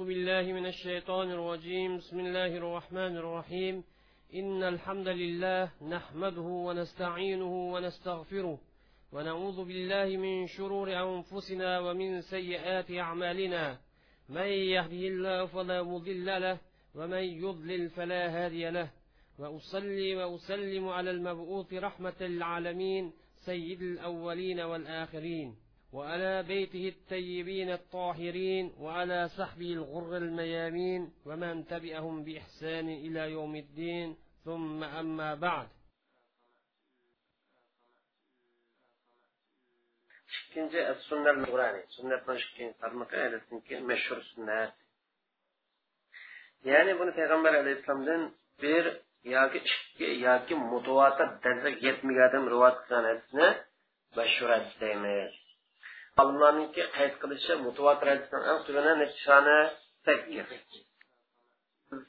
أعوذ بالله من الشيطان الرجيم. بسم الله الرحمن الرحيم. إن الحمد لله نحمده ونستعينه ونستغفره ونعوذ بالله من شرور أنفسنا ومن سيئات أعمالنا. من يهده الله فلا مضل له ومن يضلل فلا هادي له. وأصلي وأسلم على المبعوث رحمة للعالمين سيد الأولين والآخرين. وعلى بيته الطيبين الطاهرين وعلى صحبه الغر الميامين ومن تبعهم بإحسان إلى يوم الدين ثم أما بعد ikkinchi sunnat qur'ani sunnatdan ikkinchi tarmoqi aytsinki mashhur sunnat ya'ni buni payg'ambar alayhissalomdan bir yoki ikki yoki mutavotir darajada yetmagan rivoyat qilgan hadisni olimlarniki qayd qilishi mutavotir hadisning eng tugani necha sakkiz.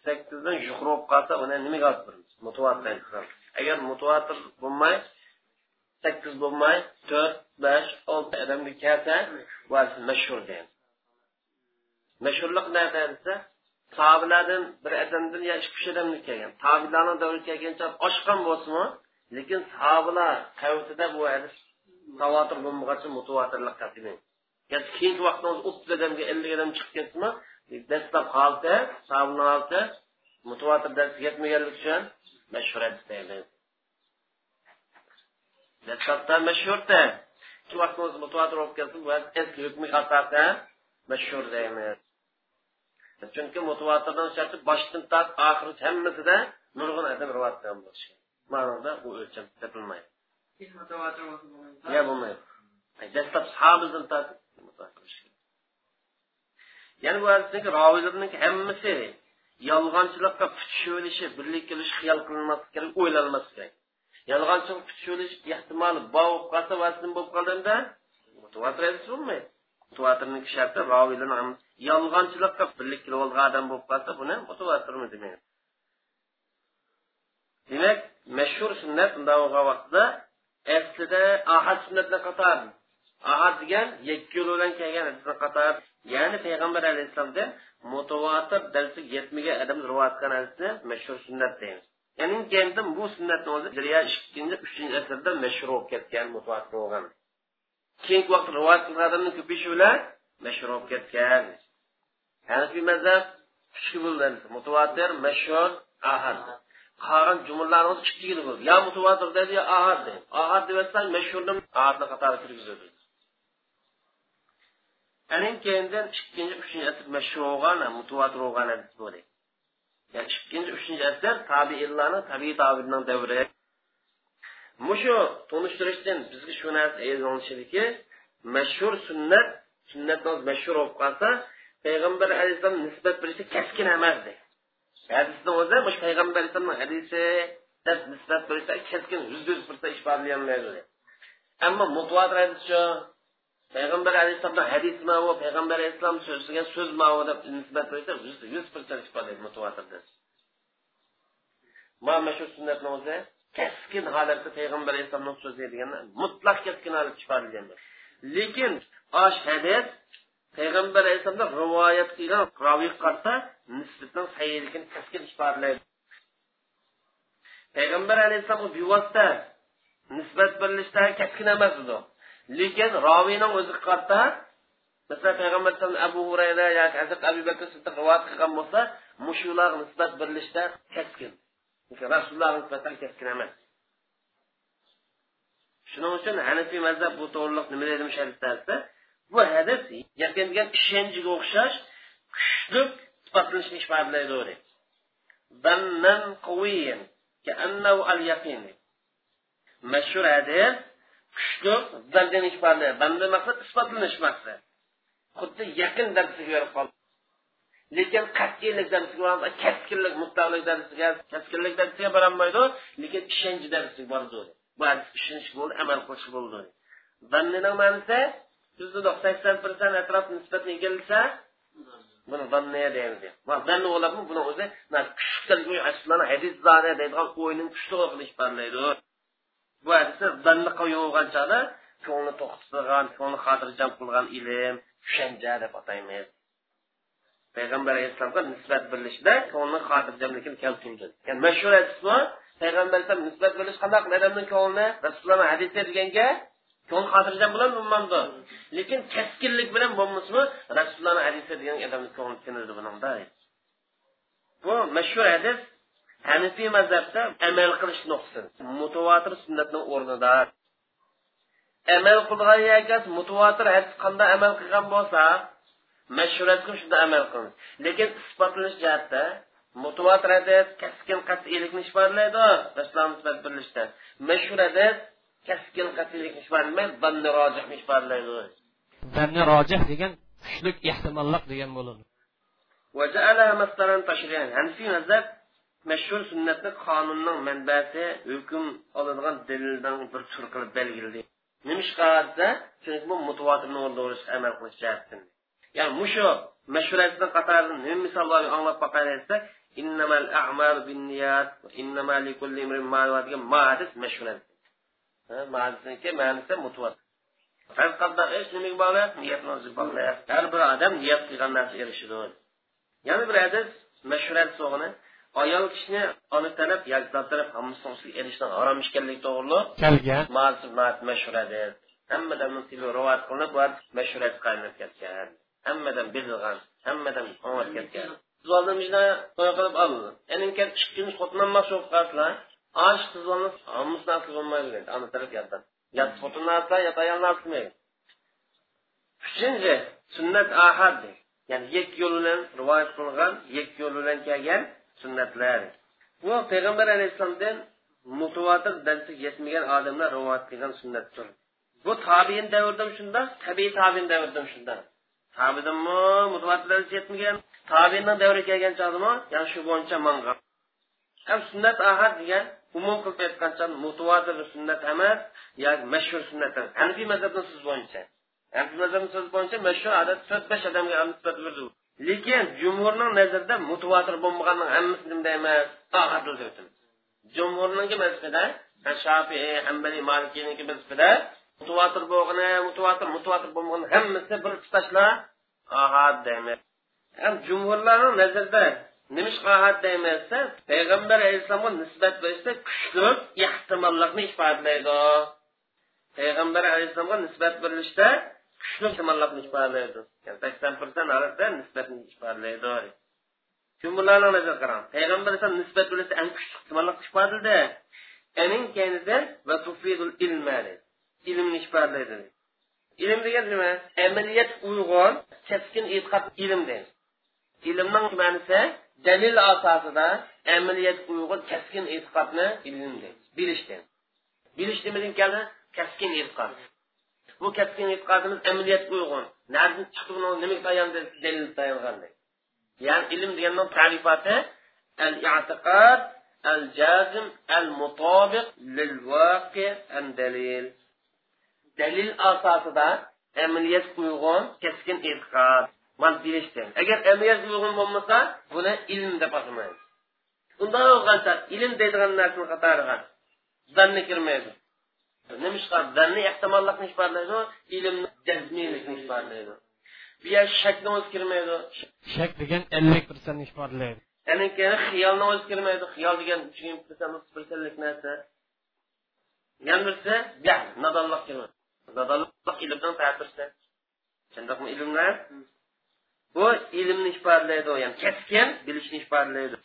Sakkizdan yuqori bo'lib qolsa uni nimaga olib turamiz mutavotir agar mutavotir bo'lmay sakkiz bo'lmay to'rt besh olti odamga kelsa bu mashhur deydi. Mashhurlik nada desa sahobalardan bir odamdan yo ikki uch odamdan kelgan. Tobilarni davri kelgancha oshqan bo'lsinmi lekin sahobalar qavtida bu hadis tavotir bo'lmaguncha mutavotirlik qatimi keyingi vaqtda o'ttiz odamga ellik odam chiqib ketdimi dastlab holda sahobalar holda mutavotir dars yetmaganligi uchun mashhur hadis deymiz dastlabda mashhurda. Shu vaqtda o'zi mutavotir bo'lib bu eski hukmi asosan mashhur deymiz chunki mutavotirdan sharti boshdan tart oxiri hammasida nurg'un odam rivoyat qilgan bo'lishi ma'noda bu o'lcham topilmaydi ya bo'lmaydi dastlab sahobadan tortib ya'ni bu hadisdagi roviylarning hammasi yolg'onchilikqa putishib olishi birlik qilish xiyol qilinmaslik kerak o'ylanmaslik kerak yolg'onchilik putishib ehtimoli bor bo'lib qolsa vaslim bo'lib qolganda mutavotir bo'lmaydi mutavotirning sharti roviylarni yolg'onchilikqa birlik qilib olgan odam bo'lib qolsa buni mutavotirmi demaydi demak mashhur sunnat bunday vaqtda aslida ahad sunnatni qator ahad degan ikki yo'l bilan kelgan hadisni qator ya'ni payg'ambar alayhissalomdan mutavotir darsi yetmagan odam rivoyat qilgan hadisni mashhur sunnat deymiz. Ya'ni keyin bu sunnatni o'zi ikkinchi uchinchi asrda mashhur bo'lib ketgan mutavotir bo'lgan. Keyingi vaqt rivoyat qilgan odamni ko'payishi bilan mashhur bo'lib ketgan. Hanifiy mazhab uchga bo'ldi mutavotir mashhur ahad. Qolgan jumlalarimiz ikkiga bo'ldi yo mutavotir dedi yo ahad deydi ahad deb aytsan mashhurni ahadni qatori kirgizadi anin keyindan ikkinchi uchinchi asr mashhur bo'lgan mutavotir bo'lgan hadis bo'ldi ya'ni ikkinchi uchinchi asr tabiinlarni tabiiy tabiinning davri mushu tunishtirishdan bizga shu narsa e'lonishidiki mashhur sunnat sunnatimiz mashhur bo'lib qolsa payg'ambar alayhissalom nisbat berishi keskin emas deydi hadisni o'zi mush payg'ambar alayhissalomni hadisi deb nisbat berishda keskin yuz yuz birta ifodalayolmaydi ammo mutavotir hadischi payg'ambar alayhissalomni hadisi mau payg'ambar alayhissalom so'zlagan so'z mau deb nisbat berishda yuz yuz birta ifodalaydi mutavotirda mana shu sunnatni o'zi keskin holatda payg'ambar alayhissalomni so'zi deganda mutlaq keskin holatda ifodalangan lekin osh hadis payg'ambar alayhissalomda rivoyat qilgan roviy qarsa nisbatning sayyilikini keskin ifodalaydi payg'ambar alayhissalom bevosita nisbat berilishda keskin emas edi. Lekin roviyning o'zi qarta masalan payg'ambar alayhisalom abu hurayra yoki hazrat abu bakr siddiq rivoyat qilgan bo'lsa mushular nisbat berilishda keskin rasululloh nisbatan keskin emas. Shuning uchun hanafiy mazhab bu to'g'riliq nima dedi hadisda bu hadis yaqinga kishanjiga o'xshash kuchli sifatlanishni ifodalaydi bannan qoviyin kaannahu al yaqin mashhur hadis kuchli zandani ifodalaydi banda maqsad isbotlanish maqsad xuddi yaqin darsiga berib qoldi. Lekin qat'iylik darsiga kaskinlik mustaqillik darsiga kaskinlik darsiga borolmaydi lekin ishonch darsiga boradi bu hadis ishonish bo'ldi amal qilish bo'ldi. Zannini ma'nosi yuzda sakson persent atrof nisbatni egallasa buni zanniya deymiz zanni bo'ladimi buni o'zi kuchli hadis zani deydigan o'yning qilish parlaydi bu hadisda zanni qo'yilgan chog'da ko'ngli to'xtatgan ko'ngli xotirjam qilgan ilm tushuncha deb ataymiz. Payg'ambar alayhissalomga nisbat birlishda ko'ngli xotirjamlikni keltirgan ya'ni mashhur hadis bu payg'ambar alayhisalom nisbat berilish qanday qiladi odamning ko'nglini rasululloh hadis deganga ko'ngli xotirjam bilan bo'lmamdi lekin kaskinlik bilan bo'lmasmi? Rasulullohni hadisi degan odamni ko'ngli tinadi buningda bu mashhur hadis hanifiy mazhabda amal qilish nuqsi mutavotir sunnatning o'rnida. Amal qilgan ekan mutavotir hadis qanday amal qilgan bo'lsa mashhuratga shunda amal qilamiz. Lekin isbotlanish jihatda mutavotir hadis kaskin qat'iylikni isbotlaydi rasululloh nisbat berilishda mashhur hadis kaskin qat'iylikni ifodalamay zanni rojihni ifodalaydi zanni rojih degan kuchlik ehtimolliq degan bo'ladi hanifiy mazhab mashhur sunnatni qonunning manbasi hukm oladigan dalildan bir tur qilib belgiladi. Nima ishqa desa chunki bu mutavotirni o'rda amal qilish jihatdan ya'ni mushu mashhuriyatni qatoridan nima misollarni anglab boqaylik desa innamal a'mal binniyat innama likulli imrin ma degan ma'adis mashhurat ma'adisniki ma'nisi mutavatir faqatda hech nimaga bog'liq niyatni o'zi bog'liq har bir odam niyat qilgan narsa erishadi. Yana bir hadis mashhurat so'g'ini ayol kishini ona taraf yoki zot taraf hammasi erishishdan harom ekanligi to'g'riliq kelgan mashhur hadis hammadan rivoyat qilinib mashhurat qilinib ketgan. Hammadan bezilgan hammadan ketgan. To'y qilib oldi. Endi ikki kun xotinlanmoqchi bo'lib qolsalar Aşk kızılmaz, amus nasıl kızılmayın. Anlatırız yattan. Yat hmm. fotunlarsa yat ayağını asmayın. Üçüncü, sünnet ahad. Yani yek yol ile rivayet kılgan, yek yol ile kelgen sünnetler. Bu Peygamber aleyhisselam'dan mutuvatir dersi yetmeyen adamlar rivayet kılgan sünnettir. Bu tabiin devirdim şunda, tabi tabiin devirdim şunda. Tabidim mi, mutuvatir dersi yetmeyen, tabiinden devre kelgen çağdı mı, yani yəni, şu bonca manga. Hem sünnet ahad diyen, umum qilib aytgancha mutavatir sunnat emas yoki mashhur sunnat hanifiy mazhabni so'zi bo'yicha. Hanifiy mazhabni so'z bo'yicha mashhur odat to'rt besh odamga nisbat berdi lekin jumhurning nazarida mutavotir bo'lmaganning hammasi nimda emas ahad jumhurninki mazhabida shofiy hambali malikiyniki mazhabida mutavotir bo'lgani mutavotir mutavotir bo'lmagani hammasi bir tutashlar ahad deymiz ham jumhurlarning nazarida nima ish ahad deymiz desa payg'ambar alayhissalomga nisbat berishda kuchli ehtimollikni ifodalaydi payg'ambar alayhissalomga nisbat berilishda kuchli ehtimollikni ifodalaydi sakson persent orasida nisbatni ifodalaydi jumhurlarni nazar qarang? Payg'ambar alayhisalom nisbat berilishda eng kuchli ehtimollikni ifodalaydi aning keynida va tufidul ilma ilmni ifodalaydi ilm degan nima? Amaliyat uyg'on keskin e'tiqod ilm deydi. İlmning ma'nosi dalil asosida amaliyat uyg'un keskin e'tiqodni ilindi bilishdi. Bilish nimadan keldi? Keskin e'tiqod. Bu keskin e'tiqodimiz amaliyat uyg'un nardan chiqib nimaga tayandi dalil tayangan ya'ni ilm deganning tarifati al i'tiqod al jazm al mutabiq lil vaqi an dalil. Dalil asosida amaliyat uyg'un keskin e'tiqod. Man bilishdi agar amaliyat uyg'un bo'lmasa buni ilm deb atamaymiz unday bo'lgancha ilm deydigan narsani qatoriga zanni kirmaydi. Nima ishqa zanni ehtimollikni ifodalaydi ilmni jazmiylikni ifodalaydi bu yer shakni o'zi kirmaydi. Shak degan ellik persentni ifodalaydi yana keyin xiyolni o'zi kirmaydi. Xiyol degan birlik narsa. Yana birisi nodonlik kirmaydi. Zadonliq ilmdan ta'tirsa shundoqmi ilmlar bu ilmni ifodalaydi ya'ni keskin bilishni ifodalaydi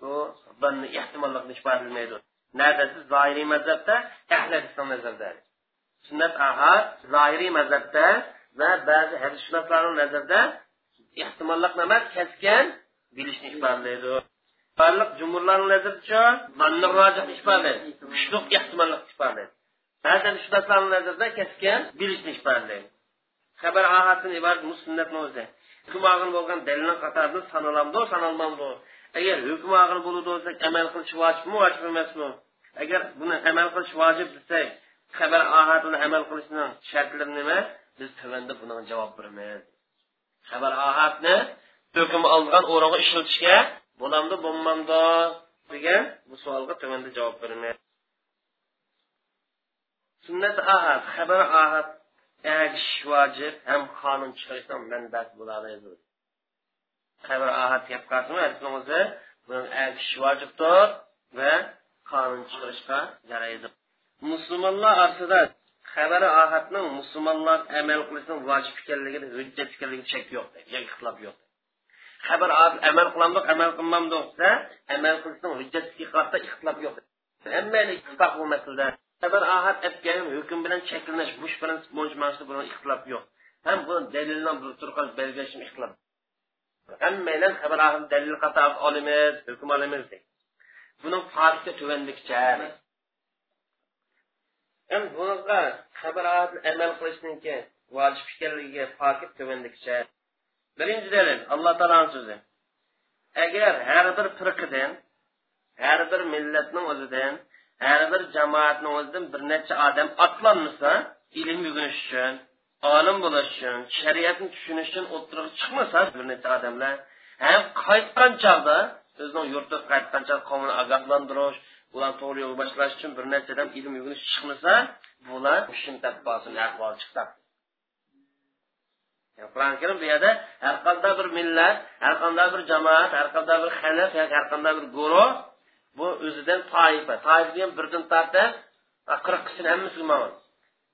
bu ehtimollikni ifodalamaydi nadasi zoiriy mazhabda ahli hadisni nazarda sunnat ahad zoiriy mazhabda va ba'zi hadisshunoslarning nazarida ehtimollik emas keskin bilishni ifodalaydi barliq jumhurlarning nazaricha zanni rojihni ifodalaydi kuchli ehtimollikni ifodalaydi ba'zan shubatlarni nazarda keskin bilishni ifodalaydi xabar ahaddan iborat sunnatni o'zi hukm og'il bo'lgan dalilni qatorida sanalamdi sanalmamdi agar hukm og'il bo'ladi desak amal qilish vojibmi vojib emasmi? Agar buni amal qilish vojib desak xabar ahad amal qilishni shartlari nima? Biz tuvanda buni javob beramiz. Xabar ahadni hukm olgan o'ringa ishlatishga bo'lamdi bo'lmamdi degan bu savolga tuvanda javob beramiz. Sunnat ahad xabar ahad agish vojib ham qonun chiqarishdan manbasi bo'laoladi xabar ahad gap hadisni o'zi aytish vojibdir va qonun chiqarishga yaraydi musulmonlar orasida xabari ahadning musulmonlar amal qilishning vojib ekanligida hujjat ekanligida shak yo'q ixtilof yo'q xabar amal qilamiz amal qilmamdiq desa amal qilishning hujjatiga qarata ixtilof yo'q hamma ittifoq bu masalada xabar ahad etgan hukm bilan cheklanish mush prinsip bo'yicha bilan ixtilof yo'q ham bu dalilni bir turgan belgilashim ixtilof hammalar xabar ahad dalil qator olamiz hukm olamiz deydi buni farqi tuvandikicha ham bunaqa xabar amal qilishniki vojib ekanligiga farqi tuvandikicha birinchi dalil alloh taoloni so'zi agar har bir firqidan har bir millatning o'zidan har bir jamoatni o'zidan bir necha odam otlanmasa ilm o'rganish uchun olim bo'lish uchun shariatni tushunish uchun o'tirg'i chiqmasa bir necha odamlar ham qaytgan chog'da o'zining yurtiga qaytgan chog'da qavmini ogohlantirish ular to'g'ri yo'lga boshlash uchun bir necha odam ilm o'rganish chiqmasa bular ahvol chiqdi qur'oni karim bu yerda har qanday bir millat har qanday bir jamoat har qanday bir xalq yoki har qanday bir guruh bu o'zidan toifa. Toifa degan birdan tortib qirq kishini hammasi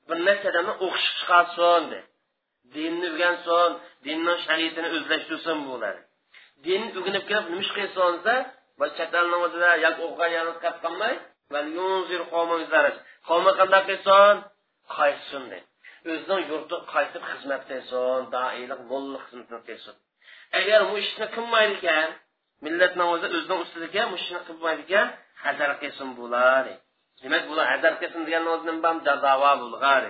bir necha odamni o'qish chiqarsin de. Dinni o'rgansin dinni shariatini o'zlashtirsin bular. Dinni o'rganib kelib nima ish qilsin desa bir chatalni o'zida yoki o'qigan yolg'iz qolib qolmay qavmi qanday qilsin? Qaytsin de. O'zining yurti qaytib xizmat qilsin doiylik mo'llik xizmatini qilsin. Agar bu ishni qilmaydi ekan millatni o'zi o'zini ustiga mushuni qilmaydigan hazar qilsin bular. Demak bular hazar qilsin degan o'zi nima jazova bo'lg'ar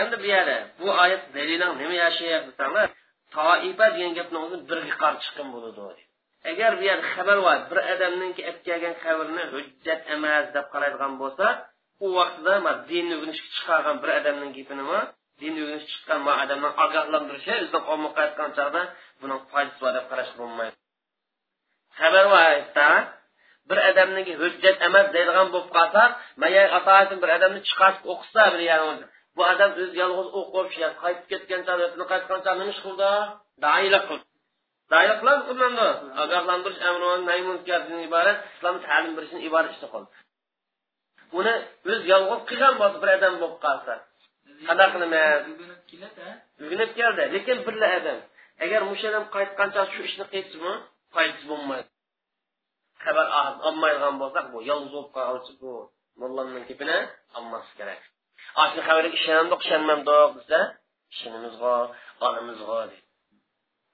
endi bu yerda bu oyat daliling nima yashayapti desanglar toifa degan gapni o'zi birga qarshi chiqqan bo'ladi. Agar bu yer xabar bor bir odamninki olib kelgan xabarni hujjat emas deb qaraydigan bo'lsa u vaqtida dinni o'rganishga chiqargan bir odamning gapini dinni o'rganishga chiqqan odamni ogohlantirishi o'zidan qolmay qaytgan chog'da buni foydasi bor deb qarash bo'lmaydi. Xabar va bir odamniki hujjat emas deydigan bo'lib qolsak atoatin bir odamni chiqarib o'qisa bir bu odam o'zi yolg'iz o'qib qaytib ketgan qaytgan nima ish qildi? Doiylik qildi. Doiylik qiladi qilmadi ogohlantirish amri munkardan iborat islom ta'lim berishdan iborat ishni qildi uni o'zi yolg'iz qilgan bo'lsa bir odam bo'lib qolsa qanaqa qilaman urinib keldi lekin birla odam agar musha odam qaytgancha shu ishni qilsimi foydasi bo'lmaydi. Xabar ah, olmaydigan bo'lsak bu yolg'iz bo'lib qoluvchi bu mullamning gapini olmaslik kerak. Shu xabarga ishonamdiq ishonmamdiq desa ishonimizg'o olimizg'o deydi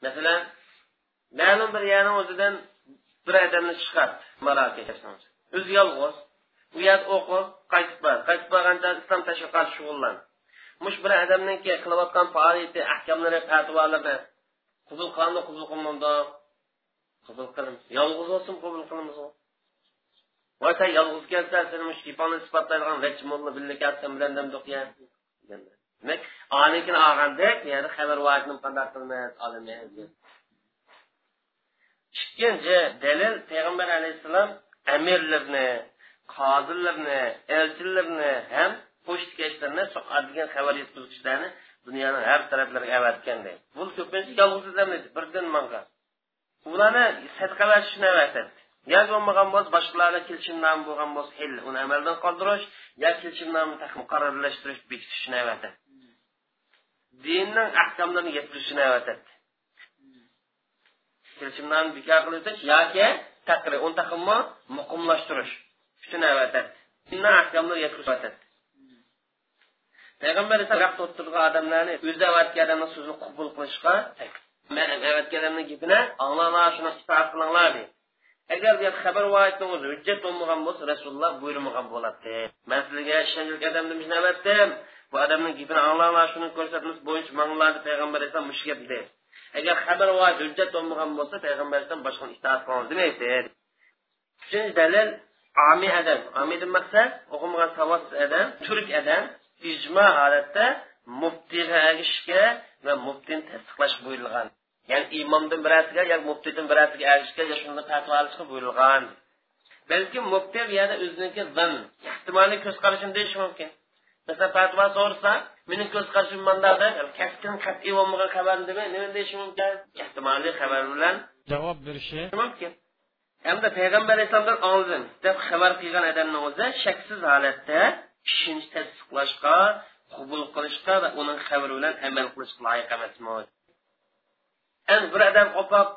masalan ma'lum bir yerni o'zidan bir odamni chiqardi marokash o'zi yolg'iz u yerda o'qib qaytib bor qaytib borganda islom tashviqoti shug'ullandi mush bir odamniki qilayotgan faoliyati ahkomlari fatvolarni qabul qilindi qabul qilmadi qabul qilamiz yolg'iz bo'lsin qabul qilamiz voy san yolg'iz kelsa seni shifoni kiponi isbotlaydigan nechi mulla birga kelsan bilan demak onikini olgandek yani xabar vajni qanday qilmas olmaymiz ikkinchi dalil payg'ambar alayhissalom amirlarni qozilarni elchilarni ham pochtkashlarni degan xabar yetkazuvchilarni dunyoning har taraflariga avatgan bu ko'pincha yolg'iz odamlar birdan mangan ularni sadqa berishni avatadi yo bo'lmagan bo'lsa boshqalarni kelishimnomi bo'lgan bo'lsa uni amaldan qoldirish yo kelishimnomni muqarrarlashtirish bekitishni aytadi dinning ahkomlarini yetkazishni avatadi kelishimlarni bekor qilish yoki taqri uni taqimmo muqimlashtirish. Uchun aytadi dinni ahkomlar yetkazib payg'ambar esa o'tirgan odamlarni o'zi davatga odamni so'zini qabul qilishga man avatgan gapini anglanglar shuni itoat qilinglar deydi. Agar bu xabar voyatni o'zi hujjat bo'lmagan bo'lsa rasululloh buyurmagan bo'ladi man sizlarga ishonchli odamni shuni bu odamni gapini anglanglar shuni ko'rsatmas bo'yicha manglarni payg'ambar alayhisalom mush gap deydi. Agar xabar va hujjat bo'lmagan bo'lsa payg'ambar alayhisalom boshqa itoat qilamiz demaydi uchinchi dalil ami adam. Omiydan maqsad o'qimagan savodsiz adam turk adam ijmo holatda muftiga ergishishga va muftini tasdiqlash buyurilgan ya'ni imomdan birasiga yoki muftiydan birasiga ergishishga yo shunda fatvo olishga buyurilgan balki mufti bu yerda o'ziniki zan ehtimoliy ko'z qarashini deyishi mumkin. Masalan fatvo so'rasa meni ko'z qarashim mandada kasbdan qat'iy bo'lmagan xabarni demay nima deyishi mumkin? Ehtimoliy xabar bilan javob berishi mumkin. Hamda payg'ambar alayhissalomdan oldin deb xabar qilgan odamni o'zi shaksiz holatda ishonch tasdiqlashga qabul qilishga va uning xabari bilan amal qilishga loyiq emasmi endi bir odam opab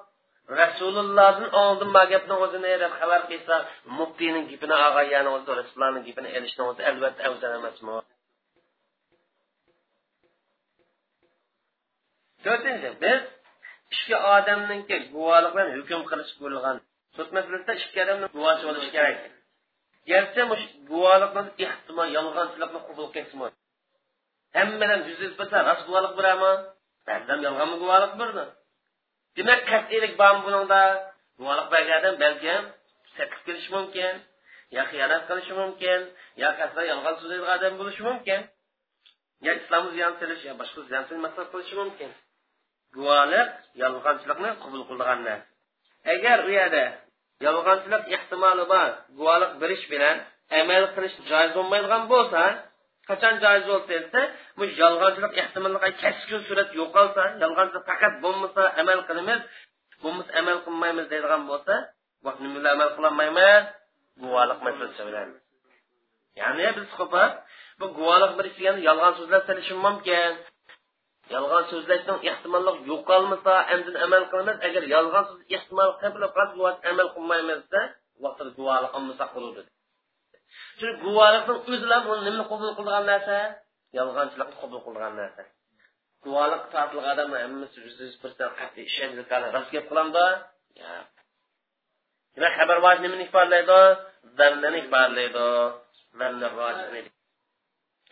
rasulullohdan oldin ma gapni o'zini deb xabar qilsa muftiyning gapini og'ayani o'zi rasulullohning gapini ilishni o'zi albatta afzal emasmi to'rtinchi biz ikki odamniki guvohlik bilan hukm qilish bo'lgan sud masalasida ikki odamni guvohi bo'lishi kerak garchi guvohlikni ehtimol yolg'onchilikni qabul qilsin hammadan yuz yuz bo'lsa rost guvohlik beraman ba'zan yolg'onmi guvohlik berdi demak qat'iylik bormi buningda? Guvohlik bergan balkim sakib kelishi mumkin yo xiyonat qilishi mumkin yo qasdan yolg'on so'zlaydigan odam bo'lishi mumkin yo islomni ziyon silish yo boshqa ziyon maqsad qilishi mumkin. Guvohlik yolg'onchilikni qabul qilgan narsa agar u yerda yolg'onchilik ehtimoli bor guvohlik berish bilan amal qilish joiz bo'lmaydigan bo'lsa qachon joiz bo'lsa desa bu yolg'onchilik ehtimoli keskin surat yo'qolsa yolg'onchilik faqat bo'lmasa amal qilamiz bo'lmasa amal qilmaymiz deydigan bo'lsa nima amal qilolmaymiz? Guvohlik masalasi bilan ya'ni biz qo'pib bu guvohlik bir degani yolg'on so'zlar silishi mumkin. Yolg'on so'zlashning ehtimolli yo'qolmasa endi amal qilamiz. Agar yolg'on so'z ehtimol qilib amal qilmaymiz desa vaqtida guvohlik bo'ladi. Chunki guvohlikning o'zilar uni nimani qabul qilgan narsa? Yolg'onchilikni qabul qilgan narsa. Guvohlik tortilgan odamlar hammasi yuz yuz persent qat'iy ishonch rost gap qilamda demak xabar vaj nimani ifodalaydi zannani ifodalaydi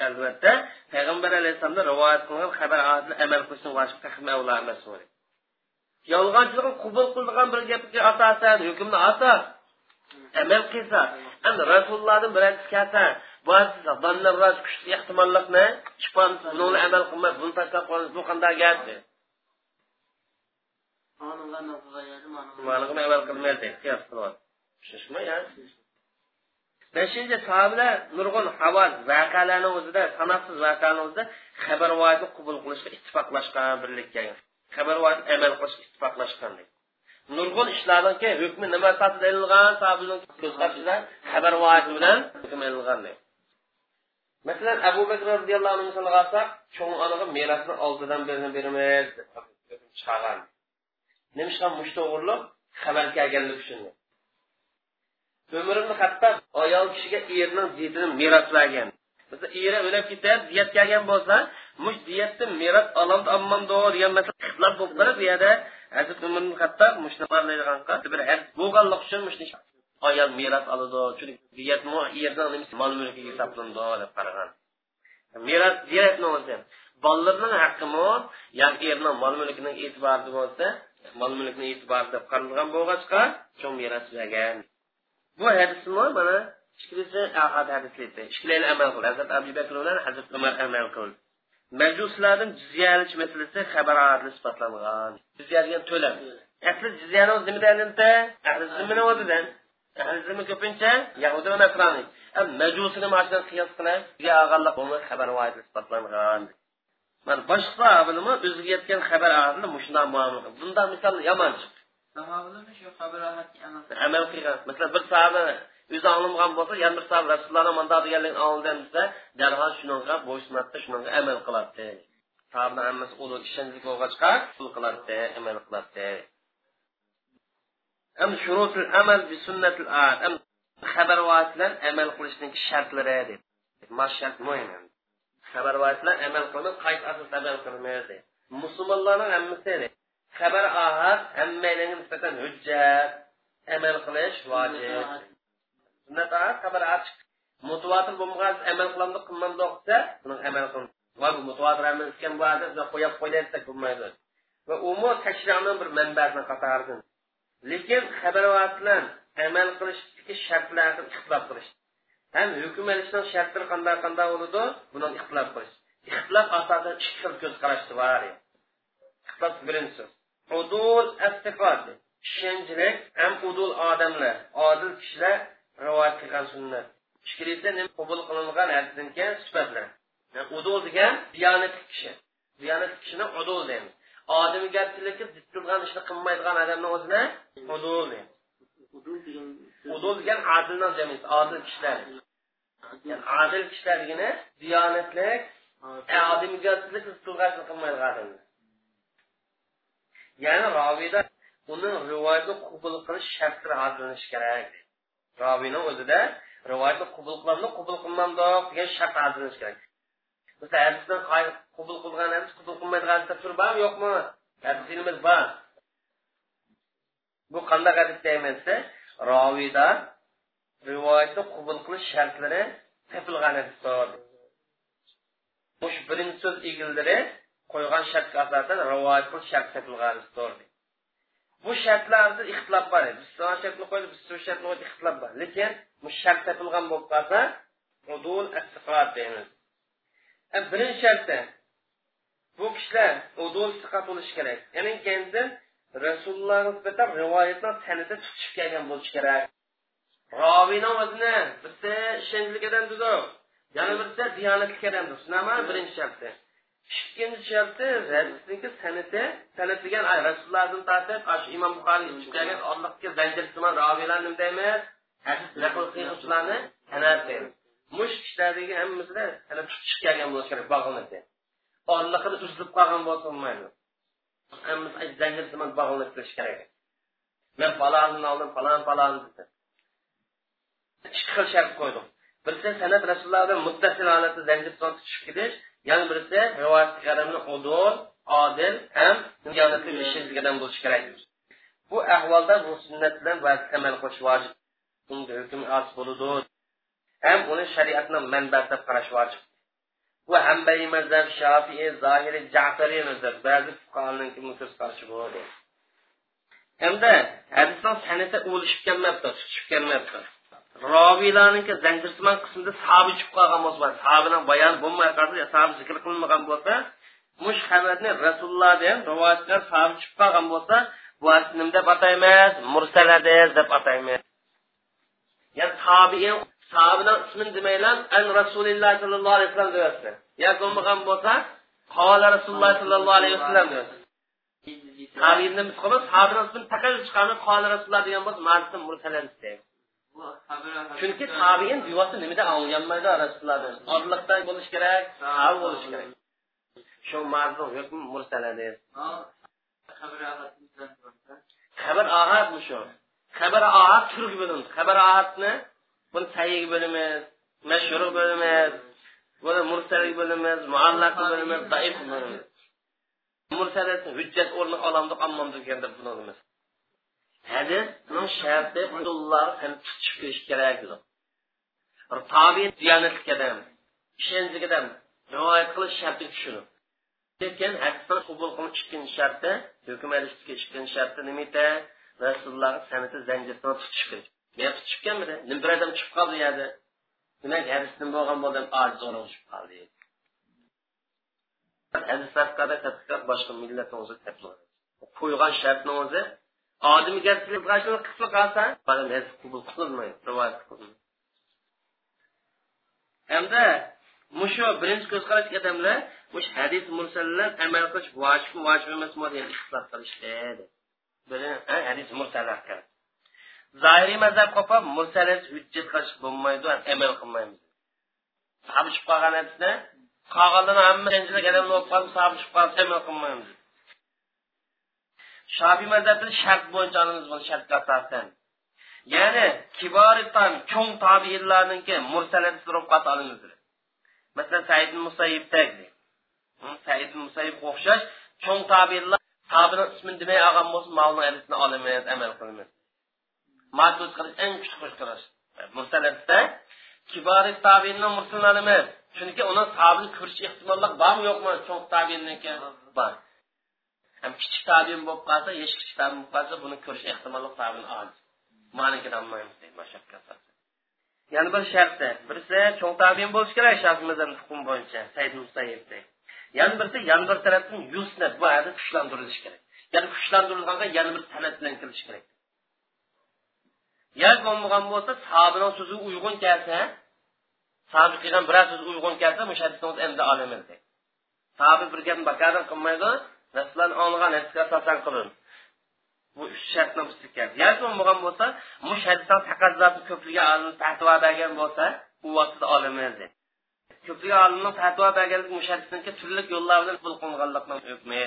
albatta payg'ambar alayhissalomni rivoyat qilgan xabar amal qilishni vojib avlo emas yolg'onchilikni qabul qilgan bir gapga asosan hukmni asos amal qilsa endi rasulullohdan birinchi kelsa kuchli ehtimollikni buni amal qilmay buni tashlab qo'yamiz bu qanday gap amal qilmaydi tushunishmi beshinchi sahobalar nurg'un havas voqealarni o'zida sanoqsiz voqealarni o'zida xabar voyatni qabul qilishga ittifoqlashgan birlikka. Xabar amal qilishga ittifoqlashgan nurg'un ishlarniki hukmi nima asosida ilingan ko'zqarashida xabar voyati bilan hukm ilingan masalan abu bakr roziyallohu anhu misol olsak cho'ng onaga merosni oldidan birini beramiz chiqargan. Nima ishqa mush to'g'riliq xabar kelganligi uchun umr hatto ayol kishiga erning didini meros bergan bizni eri o'lib ketib diyat kelgan bo'lsa mush diyatni meros olamdi olmamdi degan masala ixtilof bo'lib qoladi bu yerda hazrat umr hatto bir bo'lganlik uchun ayol meros oladi chunki diyat erning mol mulkiga hisoblandi deb qaragan meros diyatni o'zi bolalarning haqqimi yoki erni mol mulkining e'tiborida bo'lsa mol mulkni e'tibori deb qaralgan bo'lg'achqa cho'ng meros bergan bu hadismi mana ikkilisi ahad hadislikda ikkilayni amal qildi hazrat abu bakr bilan hazrat umar amal qildi majuslardan jizya olish masalasi xabar isbotlangan jizya degan to'lam asli jizyani o'zi nimadan ahli zimmani o'zidan. Ahli zimmi ko'pincha yahudi va nasroniy. Majusini mashidan qiyos qilib jizya olganlik buni xabar isbotlangan mana boshqa sahobalarmi o'ziga yetgan xabar ahli mushunday muomala qildi bunday misol yomon chiqdi. Amal qilgan. Masalan bir sahoba o'zi anglamagan bo'lsa yana bir sahoba rasulullohni mando deganligini anglagan desa darhol shunga bo'ysunatdi shunga amal qiladi sahoba hammasi ulug' ishonchli bo'lg'achqa qiladi amal qiladi am shurutul amal bi sunnatil am xabar bilan amal qilishning shartlari deb shart muhim xabar bilan amal qilib qaysi asosda amal qilmaydi musulmonlarning hammasi xabar ahad hammalarga nisbatan hujjat amal qilish vojib sunnat ahad xabar ochiq mutavotir bo'lmagan amal qilamiz qilmamiz desa buni amal qilamiz. Va bu mutavotir amal etgan bu qo'yib qo'ydi desak bo'lmaydi. Va umu tashrani bir manbasini qatoridan lekin xabar bilan amal qilishdagi shartlarni ixtilof qilish. Ham hukm olishning shartlari qanday qanday bo'ladi buni ixtilof qilish. Ixtilof asosan ikki xil ko'z qarashdi bor ixtilof birinchisi udul istiqod. Ishonchlik ham udul odamlar odil kishilar rivoyat qilgan sunnat ikkinchisi qabul qilingan hadisdan keyin sifatlar udul degan diyonatli kishi. Diyonatli kishini udul deymiz. Odamgarchilikka zid turgan ishni qilmaydigan odamni o'zini udul deymiz. Udul degan adildan jamiyat odil kishilar. Yani adil kishilar degani diyonatlik odamgarchilik zid turgan ishni qilmaydigan odamlar. Ya'ni roviyda uni rivoyatni qabul qilish shartlari hozirlanishi kerak robiyni o'zida rivoyatni qabul qilamdi qabul qilmamdoq degan shart hozirlanishi kerak. Bizda hadisdan qabul qilgan hadis qabul qilmaydigan hadisda tur bormi yo'qmi? Hadisimiz bor. Bu qandaq hadis deymiz desa roviyda rivoyatni qabul qilish shartlari topilgan hadisdir. Mush birinchi so'z egildiri qo'ygan shartga asosan rivoyat qilish shart topilgan hadisdir. Bu shartlarda ixtilof bor edi biz shartni qo'ydik biz shu shartni qo'ydik ixtilof bor lekin bu shart topilgan bo'lib qolsa udul deymiz. E, birinchi sharti bu kishilar udul istiqat bo'lishi kerak. Ya'ni kendin rasululloh nisbatan rivoyatni tanida tutishib kelgan bo'lishi kerak. Roviyni o'zini birsa ishonchlikdan tuzoq, dedi yana birsa diyonatli odam birinchi sharti? Ikkinchi sharti hadisniki sanati sanat degan rasulullohdan tortib shu imom buxoriy chiqib kelgan allohga zanjirsimon roviylar nima deymiz hadis naql qiluvchilarni sanat deymiz mush kishilardagi hammasida ana chiqib kelgan bo'lishi kerak bog'lanib orliqini uzilib qolgan bo'lsa bo'lmaydi. Hammasi zanjirsimon bog'lanib turishi kerak. Men falonni oldim falon falon dedi ikki xil shart qo'ydim. Birisi sanat rasulullohdan muttasil holatda zanjirsimon chiqib ketish yana birisi rivoyat qaramni udul odil ham diyonatli ishlaydigan bo'lishi kerak bu ahvolda bu sunnat bilan amal qilish vojib unda hukm oz bo'ludi. Ham uni shariatni manbasi deb qarash vojib. Bu hambaliy mazhab shofiy zohiri jafariy mazhab ba'zi fuqarolarniki qarshi bo'ladi hamda hadisni sanati o'lishib kelmabdi tutishib kelmabdi. Robiylarniki zanjirsimon qismida sahobi chiqib qolgan bo'lsa sahobidan bayoni bo'lmay qolsa sahobi zikr qilinmagan bo'lsa mush xabarni rasulullohdan rivoyatlar sahobi chiqib qolgan bo'lsa bu nima deb ataymiz mursalades deb ataymiz ya tabiin sahobidan ismini demanglar an rasulilloh sollallohu alayhi vasallam deyapti. Ya bo'lmagan bo'lsa qola rasululloh sollallohu alayhi vasallam deyapti. Tabiinni biz qilib sahobidan ismini taqib chiqarib qola rasululloh degan bo'lsa ma'rifdan mursalan chunki tabiin duosi nimada olganmaydi rasulullohdan odliqdan bo'lishi kerak sahoba bo'lishi kerak shu ma'zum hukm mursala deydi xabar ahadmi shu xabar ahad turga bo'lindi xabar ahadni buni sayig bo'limiz mashhur bo'limiz buni mursalik bo'limiz muallaq bo'limiz zaif bo'limiz mursalik hujjat o'rni olamdi olmamdi deganda buni hadisni sharti usullar chiqib kelish kerak edi tobi diyonatlikdan ishonchligidan rivoyat qilish sharti shuni lekin hadisni qabul qilish ikkinchi sharti hukmalishtiki ikkinchi sharti nima edi rasululloh sanati zanjirini tutish kerak men tutib ekanmidi nima bir odam chiqib qoldi yerda demak hadisdan bo'lgan bo'ldim zo'r tushib qoldi hadislar boshqa millat qo'ygan shartni o'zi odamgarchilik qilib qolsa qabul qilinmaydi rivoyat qilinmaydi hamda mushu birinchi ko'z qarash odamlar mush hadis mursallar amal qilish vojibmi vojib emasmi degan ixtilof qilishdi hadis mursallar haqida zohiriy mazhab qolib mursalis hujjat qilish bo'lmaydi amal qilmaymiz sabishib qolgan hadisni qolganlarni hamma odam bo'lib qolsa sabishib qolsa amal qilmaymiz shofiy mazhabida shart bo'yicha olamiz buni shartga asosan ya'ni kiboritan cho'ng tobiinlarniki mursalat turib qolsa olamiz masalan said musayibdak said musayyib o'xshash cho'ng tobiinlar tobini ismini demay olgan bo'lsa ma'lum hadisni olamiz amal qilamiz. Ma'dud qilish eng kuchli qo'shqirish mursalatda kibori tabiinni mursallarimi chunki uni sabini ko'rish ehtimollik bormi yo'qmi cho'ng tabiinniki bor. Ham kichik tabin bo'lib qolsa hech kichik tabiin bo'lib qolsa buni ko'rish ehtimoli tabin oz manikidan olmaymiz deydi mashaqqat yana bir sharti birisi cho'ng tabin bo'lishi kerak shafimizdan hukm bo'yicha said musayibdek yana birisi yana bir tarafdan yusnat bu hadis kuchlantirilishi kerak. Ya'ni kuchlantirilganda yana bir san'at bilan kirish kerak. Yoki bo'lmagan bo'lsa sahobaning so'zi uyg'un kelsa sabit qilgan biror so'z uyg'un kelsa shu endi olamiz sabit bir gapni bakardan qilmaydi rasulullohni olgan hadisga asosan qilin bu uch shartni buzgan yoki bo'lmagan bo'lsa bu shartdan taqozosi ko'pligi olim fatvo bergan bo'lsa u vaqtida olamiz ko'pligi olimni fatvo berganlik mush turli yo'llar bilan pul qilinganlikni hukmi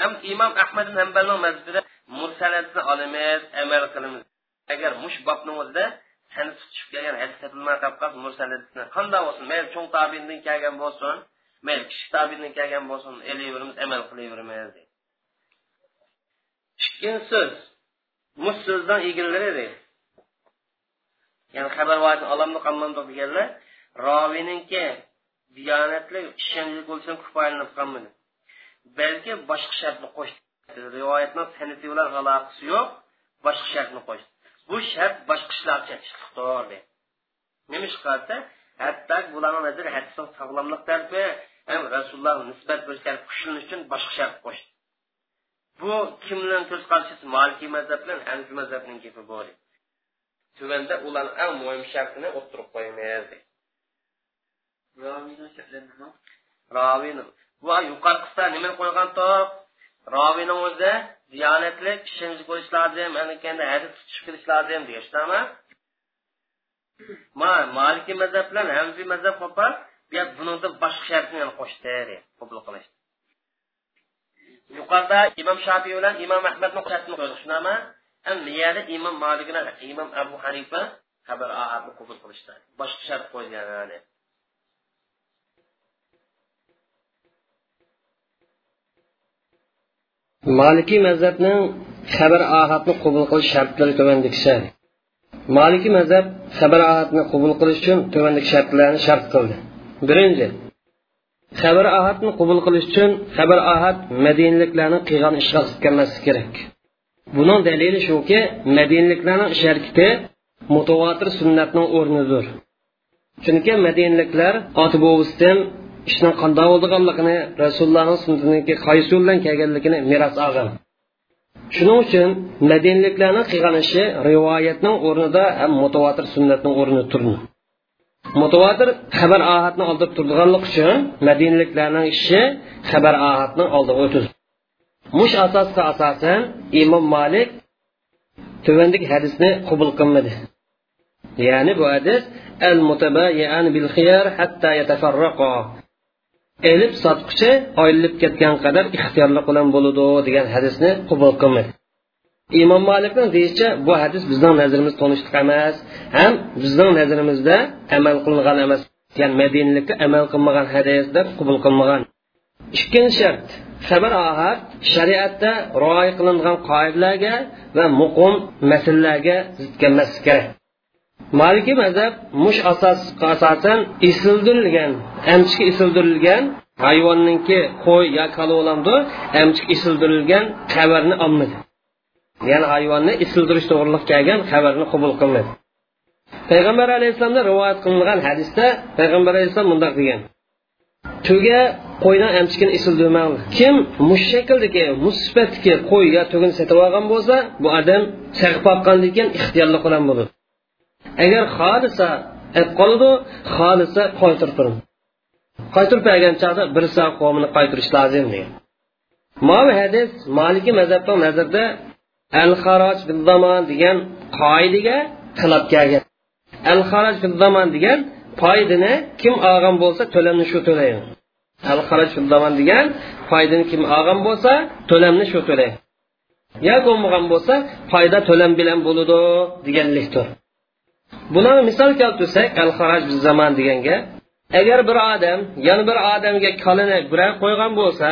ham imom ahmad hambalni mazhabida mursalatni olamiz amal qilamiz. Agar mush bobni o'zida sani tutishib kelgan hadis topilmay qolib qanday bo'lsin? Mayli cho'ng tabindan kelgan bo'lsin mayli kichik tabindan kelgan bo'lsin elayveramiz amal qilaveramiz ikkinchi so'z mush so'zdan egillari ya'ni xabar olamni qanmandoq deganlar roviningki diyonatli ishonchli bo'lsin kifoyalanib qolmadi balki boshqa shartni qo'shdi. Rivoyatni sanati bilan aloqasi yo'q boshqa shartni qo'shdi. Bu shart boshqa ishlarga chiqdi nima ish hatto bularni nazari hadisni sog'lomlik tarafi ham rasululloh nisbat berish kuchlanish uchun boshqa shart qo'shdi. Bu kimlarni ko'z qarashisi molikiy mazhab bilan hanifiy mazhabning gapi bor tuvanda ularni eng muhim shartini o'ttirib qo'yamiz rovini bu yuqorqisida nima qo'ygan top? Rovini o'zi diyonatli ishonch bo'lish lozim anakanda hadis tutish qilish lozim deyishdimi ma maliki mazhab bilan hamfiy mazhab qo'par bunida boshqa shartni qo'shdi qabul qilish yuqorida imom shofiy bilan imom ahmadni shartni qo'ydik shunami yerda imom malik imom abu hanifa xabar ahadni qabul qilishdi. Boshqa shart qo'ygan malikiy mazhabning xabar ahadni qabul qilish shartlari tuvandikisa malikiy mazhab xabar ahadni qabul qilish uchun tuvandagi shartlarni shart qildi. Birinchi xabar ahadni qabul qilish uchun xabar ahad madinaliklarni qilgan ishga kelmasligi kerak. Buning dalili shuki madinaliklarning ish harakati mutavotir sunnatning o'rnidir. Chunki madinaliklar oti bovisidan ishning qanday bo'lganligini rasulullohning sunnatiki qaysi yo'l bilan kelganligini meros olgan shuning uchun madinliklarni qilgan ishi rivoyatning o'rnida ham mutavotir sunnatning o'rnida turdi. Mutavotir xabar ohatni oldib turganlik uchun madinliklarning ishi xabar ohatni oldiga o'tadi mush asosga asosan imom malik tuvandik hadisni qabul qilmadi. Ya'ni bu hadis al bil elib sotquchi oyilib ketgan qadar ixtiyorli bilan bo'ladi degan hadisni qabul qilmadi imom malikni deyishicha bu hadis bizning nazarimiz tonishliq emas ham bizning nazarimizda amal qilingan emas. Ya'ni madinalikka amal qilmagan hadis deb qabul qilmagan. Ikkinchi shart xabar ohad shariatda rioya qilingan qoidalarga va muqim masalalarga zid kelmaslik kerak. Maliki mazhab mush asosga asosan isildirilgan amchiki isildirilgan hayvonninki qo'y yo kala bo'lamdi amchik isildirilgan xabarni olmadi. Ya'ni hayvonni isildirish to'g'riliq kelgan xabarni qabul qilmadi. Payg'ambar alayhissalomda rivoyat qilingan hadisda payg'ambar alayhissalom mundoq degan. Tuga qo'ydan amchikini isildirmang kim mush shakldagi musibatdagi qo'y yo tugini sotib olgan bo'lsa bu odam sag'ib olgandan keyin ixtiyorli bilan bo'ladi. Agar xohlasa olib qoladi xohlasa qaytirib turing qaytirib bergan chog'da bir soat qavmini qaytirish lozim degan. Mavi hadis maliki mazhabda nazarda al haroj zamon degan qoidaga xilof kelgan. Al haroj zamon degan foydani kim olgan bo'lsa to'lamni shu to'laydi al haroj zamon degan foydani kim olgan bo'lsa to'lamni shu to'laydi yo bo'lmagan bo'lsa foyda to'lam bilan bo'ladi deganlikdir buni misol keltirsak al haraj zamon deganga agar bir odam yana bir odamga kalini gurak qo'ygan bo'lsa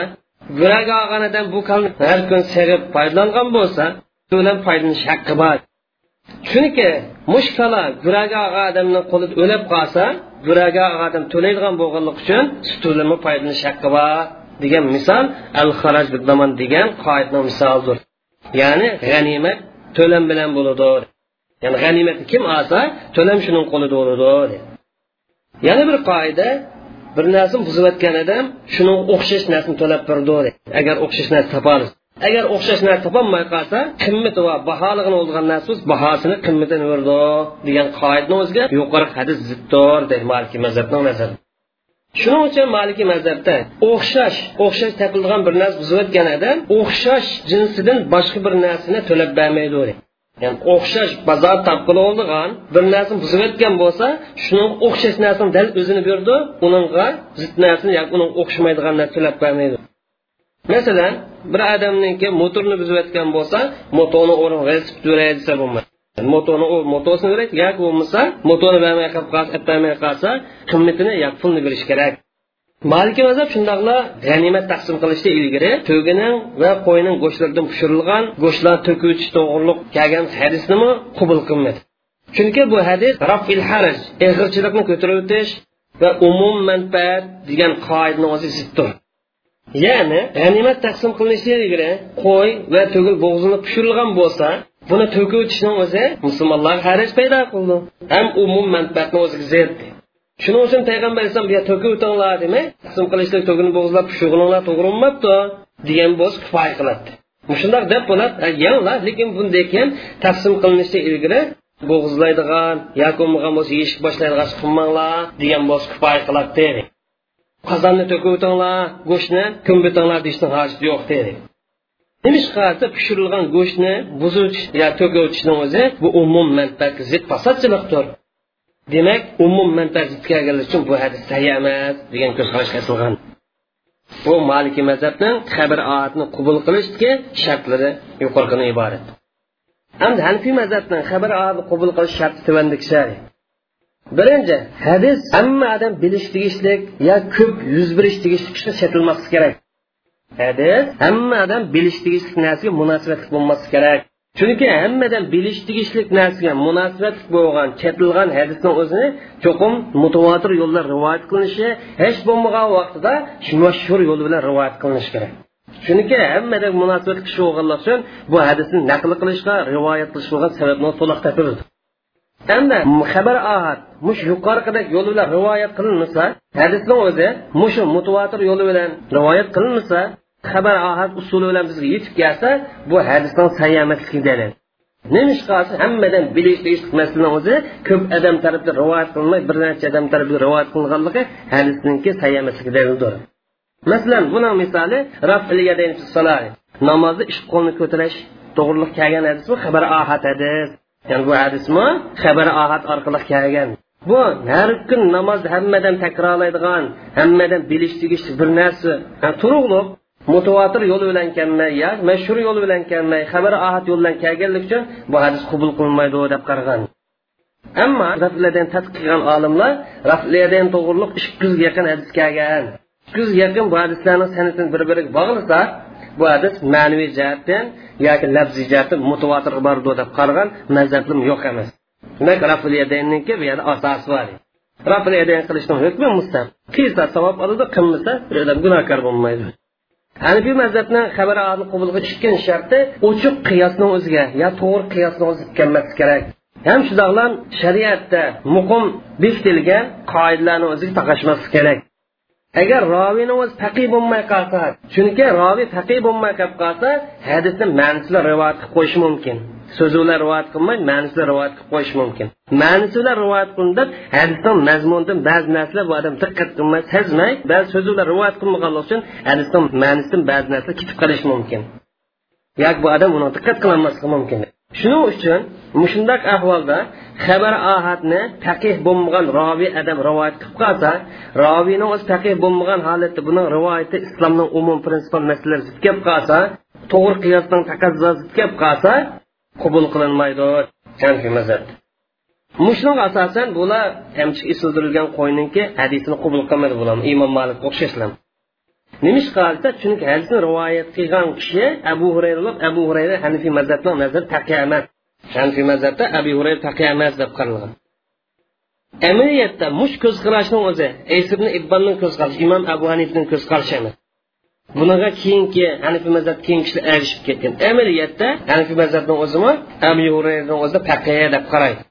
gurak olganidan bu kalni har kun sevib foydalangan bo'lsa bilan foydalanish haqqi bor. Chunki mushkala kala guraga odamni qo'lida o'lib qolsa guraga odam to'laydigan bo'lganligi uchun sutulimi foydalanish haqqi bor degan misol al haraj zaman degan qoidaning misolidir ya'ni g'animat to'lam bilan bo'ladi ya'ni g'animatni kim olsa to'lam shuning qo'lida bo'ladi yana bir qoida bir narsani buzayotgan odam shuni o'xshash narsani to'lab berdi agar o'xshash narsa topamiz. Agar o'xshash narsa topolmay qolsa qimmati va baholig'ini bo'lgan narsa bahosini qimmatini berdi degan qoidani o'ziga yuqori hadis ziddir deydi maliki mazhabning nazari. Shuning uchun maliki mazhabda o'xshash o'xshash topilgan bir narsa buzayotgan odam o'xshash jinsidan boshqa bir narsani to'lab bermaydi ya'ni o'xshash bozor topqili bo'lgan bir narsani buzib o'tgan bo'lsa shuni o'xshash narsani dal o'zini berdi uningga zid narsani yoki uning o'xshamaydigan narsa bermaydi masalan bir odamniki motorni buzib o'tgan bo'lsa motorni o'rin velosiped beray desa bo'lmaydi. Motorni motosini beradi yoki bo'lmasa motorni bermay qolib qolsa qolsa qimmatini yoki pulni berish kerak. Maliki mazhab shundoqla g'animat taqsim qilishda ilgari to'gining va qo'yning go'shtlaridan pishirilgan go'shtlar to'kuvchi to'g'riliq kelgan hadisnimi qubul qilmadi chunki bu hadis rafil haraj eg'irchilikni ko'tarib o'tish va umum manfaat degan qoidani o'zi ziddir. Ya'ni g'animat taqsim qilinishidan ilgari qo'y va to'gil bo'g'zini pishirilgan bo'lsa buni to'kib o'tishni o'zi musulmonlarga haraj paydo qildi. Ham umum manfaatni o'ziga zid. Shuning uchun payg'ambar alayhisalom to'kib o'tinglar demay taqsim qilishlik to'gini bo'g'izlab pishirilinglar to'g'ri bo'lmabdi degan bo'lsa kifoya qiladi. Shundoq deb bo'ladi. Yanglar lekin bunday keyin taqsim qilinishdan ilgari bo'g'izlaydigan yoki bo'lmagan bo'lsa yeyishga boshlaydigan qilmanglar degan bo'lsa kifoya qiladi deydi qozonni to'kib o'tinglar go'shtni ko'mbitinglar deyishni hojati yo'q deydi nima pishirilgan go'shtni buzish yo to'kib o'tishni o'zi bu umum manfaatga zid fasodchilikdir demak umum manfaat zid uchun bu hadis sahih emas degan ko'z qarashga asilgan bu maliki mazhabning xabar oyatni qabul qilishdagi shartlari yuqoridan iborat hamda hanfiy mazhabning xabar oyatni qabul qilish sharti tuandikshar birinchi hadis hamma odam bilish tegishlik yo ko'p yuz berish tegishlik ishni chetilmasligi kerak. Hadis hamma odam bilish tegishlik narsaga munosabatli bo'lmasligi kerak. Chunki hammadan bilish tegishli narsaga munosabatli bo'lgan chetilgan hadisni o'zini cho'qim mutavotir yo'llar rivoyat qilinishi hech bo'lmagan vaqtida mashhur yo'l bilan rivoyat qilinishi kerak. Chunki hammadan munosabat kishi bo'lganlar uchun bu hadisni naql qilishga rivoyat qilish bo'lgan sababni to'liq topildi. Hamda xabar ahad mush yuqorqidagi yo'li bilan rivoyat qilinmasa hadisni o'zi mushu mutavotir yo'li bilan rivoyat qilinmasa xabar ahad usuli bilan bizga yetib kelsa bu hadisdan sayyamatlik dalil nima ish qilsa hammadan bilish deyishlik masalani o'zi ko'p odam tarafida rivoyat qilinmay bir necha odam tarafida rivoyat qilinganligi hadisniki sayyamatlik dalildir masalan buning misoli namozni ish qo'lni ko'tarish to'g'riliq kelgan hadismi xabar ahad hadis ya'ni bu hadismi xabar ahad orqali kelgan bu har kun namozni hammadan takrorlaydigan hammadan bilish tegishli bir narsa turug'liq mutavotir yo'l bilan kelmay yo mashhur yo'l bilan kelmay xabar ahad yo'l bilan kelganlik uchun bu hadis qabul qilinmaydi deb qaragan. Ammo raflardan tadqiq qilgan olimlar raflardan to'g'riliq ikki yuzga yaqin hadis kelgan. Ikki yuzga yaqin bu hadislarni sanatini bir biriga bog'lasa bu hadis ma'naviy jihatdan yoki labziy jihatdan mutavotir bordi deb qaragan mazhabim yo'q emas. Demak rafliyadanniki bu yerda asosi bor. Rafliyadan qilishni hukmi mustahab qilsa savob oladi qilmasa gunohkor bo'lmaydi. Hanifiy mazhabni xabar qabul qilish sharti ochiq qiyosni o'ziga yo to'g'ri qiyosni o'ziga kelmasligi kerak. Ham shundoqlam shariatda muqim bekitilgan qoidalarni o'ziga taqashmaslik kerak. Agar roviyni o'zi faqiy bo'lmay qolsa chunki roviy faqiy bo'lmay qolib qolsa hadisni ma'nisini rivoyat qilib qo'yishi mumkin. So'zi bilan rivoyat qilmay ma'nisini rivoyat qilib qo'yish mumkin. Ma'nisi bilan rivoyat qilindi hadisni mazmunidan ba'zi narsalar bu odam diqqat qilmay sezmay ba'zi so'zi bilan rivoyat qilmaganligi uchun hadisni ma'nisidan ba'zi narsalar ketib qolishi mumkin. Yoki bu odam uni diqqat qilolmasligi mumkin. Shuning uchun mushundoq ahvolda xabar ohatni taqih bo'lmagan roviy adam rivoyat qilib qolsa roviyni o'zi taqih bo'lmagan holatda buni rivoyati islomning umum prinsipal masalalari zid kelib qolsa to'g'ri qiyosning taqozosi kelib qolsa qabul qilinmaydi. Mushunga asosan bular hamchi isildirilgan qo'yninki hadisini qabul qilmaydi bular. Imom malik o'xshashlar. Nima ish qilsa chunki hadisni rivoyat qilgan kishi abu hurayra abu hurayra hanifiy mazhabni nazar taqiy emas hanifiy mazhabda abu hurayra taqiy emas deb qaralgan amaliyotda mush ko'z qarashni o'zi esibni ibbonni ko'z qarashi imom abu hanifni ko'z qarashi emas. Bunaqa keyingi hanifiy mazhab keyin kishilar erishib ketgan. Amaliyotda hanifiy mazhabni o'zimi abu hurayrani o'zi faqiya deb qaraydi.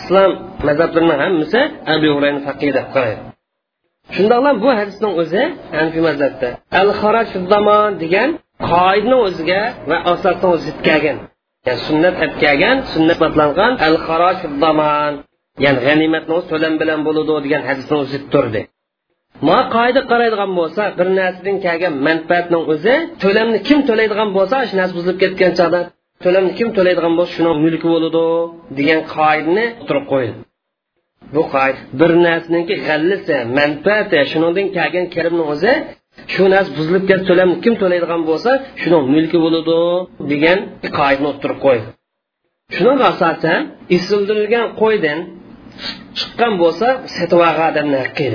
Islom mazhablarini hammasi abu hurayni faqiy deb qaraydi. Shundoqla bu hadisning o'zi hanifiy mazhabda. Al haraj zamon degan qoidani o'ziga va asosdan zid kelgan ya'ni sunnat olib kelgan sunnat matlangan al xaroj zaman. Ya'ni g'animatni to'lam bilan bo'ladi degan hadisni zid turdi. Ma qoida qaraydigan bo'lsa bir narsadan kelgan manfaatning o'zi to'lamni kim to'laydigan bo'lsa shu narsa buzilib ketgan chog'da to'lamni kim to'laydigan bo'lsa shuni mulki bo'ladi degan qoidani o'tirib qo'ydi. Bu qoida bir narsaniki g'allisi manfaati shundan kelgan kirimni o'zi shu narsa buzilib ketsa to'lamni kim to'laydigan bo'lsa shuni mulki bo'ladi degan qoidani o'ttirib qo'ydi shunga asosan isildirilgan qo'ydan chiqqan bo'lsa sotib olgan odamni haqqi